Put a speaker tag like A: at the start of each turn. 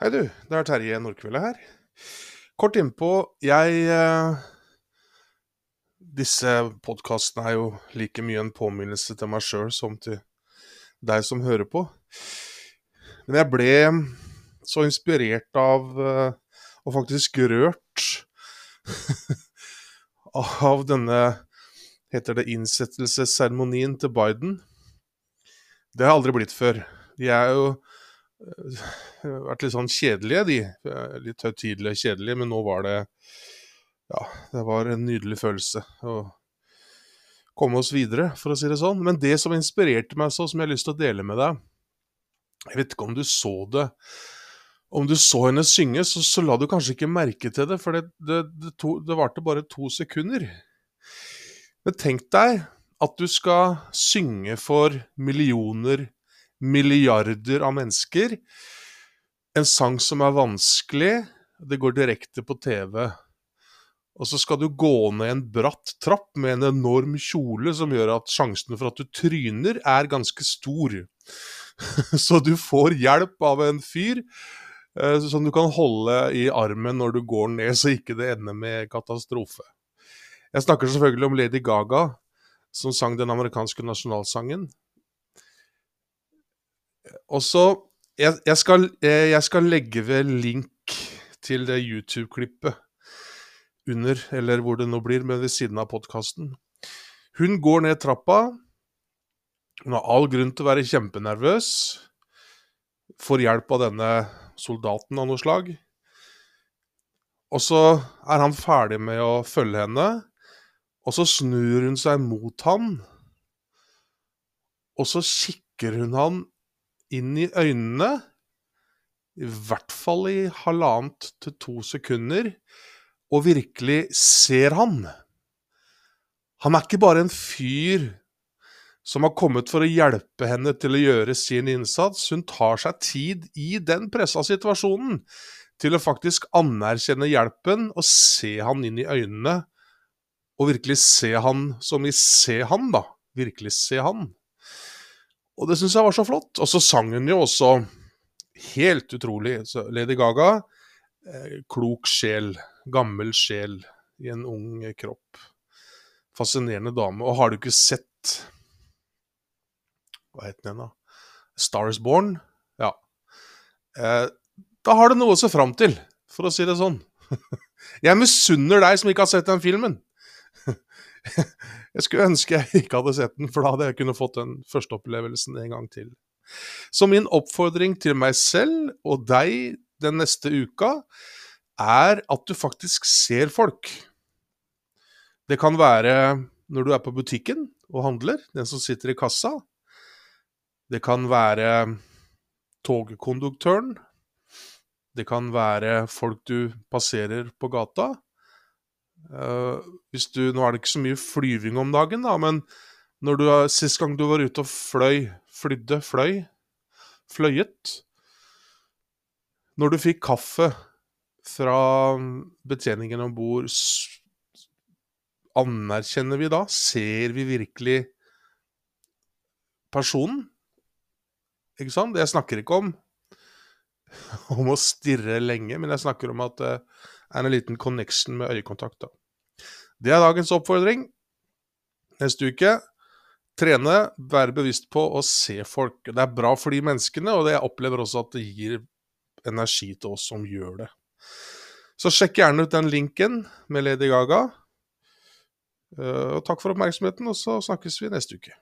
A: Hei du, det er Terje Nordkvelde her. Kort innpå, jeg eh, Disse podkastene er jo like mye en påminnelse til meg sjøl som til deg som hører på. Men jeg ble så inspirert av, eh, og faktisk rørt, av denne Heter det innsettelsesseremonien til Biden? Det har jeg aldri blitt før. De er jo vært litt sånn kjedelige, de. Litt høytidelige kjedelige, men nå var det Ja, det var en nydelig følelse å komme oss videre, for å si det sånn. Men det som inspirerte meg så, som jeg har lyst til å dele med deg Jeg vet ikke om du så det. Om du så henne synge, så, så la du kanskje ikke merke til det, for det, det, det, to, det varte bare to sekunder. Men tenk deg at du skal synge for millioner, milliarder av mennesker. En sang som er vanskelig, det går direkte på TV. Og så skal du gå ned en bratt trapp med en enorm kjole som gjør at sjansen for at du tryner, er ganske stor. Så du får hjelp av en fyr eh, som du kan holde i armen når du går ned, så ikke det ender med katastrofe. Jeg snakker selvfølgelig om Lady Gaga, som sang den amerikanske nasjonalsangen. Og så jeg, jeg, skal, jeg, skal, legge ved link til det YouTube-klippet under, eller hvor det nå blir, men ved siden av podkasten. Hun går ned trappa. Hun har all grunn til å være kjempenervøs. Får hjelp av denne soldaten av noe slag. Og så er han ferdig med å følge henne. Og så snur hun seg mot han, og så kikker hun han inn i øynene, i hvert fall i halvannet til to sekunder, og virkelig ser han. Han er ikke bare en fyr som har kommet for å hjelpe henne til å gjøre sin innsats. Hun tar seg tid i den pressa situasjonen til å faktisk anerkjenne hjelpen og se han inn i øynene og virkelig se han som i se han, da. Virkelig se han. Og det syns jeg var så flott. Og så sang hun jo også helt utrolig. Så Lady Gaga, eh, klok sjel, gammel sjel i en ung kropp. Fascinerende dame. Og har du ikke sett Hva het den igjen, da? Stars Born? Ja. Eh, da har du noe å se fram til, for å si det sånn. Jeg misunner deg som ikke har sett den filmen. jeg skulle ønske jeg ikke hadde sett den, for da hadde jeg kunnet fått den første opplevelsen en gang til. Så min oppfordring til meg selv og deg den neste uka er at du faktisk ser folk. Det kan være når du er på butikken og handler, den som sitter i kassa. Det kan være togkonduktøren. Det kan være folk du passerer på gata. Uh, hvis du, Nå er det ikke så mye flyving om dagen, da, men når du, sist gang du var ute og fløy, flydde, fløy, fløyet Når du fikk kaffe fra betjeningen om bord, anerkjenner vi da? Ser vi virkelig personen? Ikke sant? Jeg snakker ikke om, om å stirre lenge, men jeg snakker om at det er en liten connection med øyekontakt. da. Det er dagens oppfordring. Neste uke trene, være bevisst på å se folk. Det er bra for de menneskene, og jeg opplever også at det gir energi til oss som gjør det. Så sjekk gjerne ut den linken med Lady Gaga. Eh, og takk for oppmerksomheten, og så snakkes vi neste uke.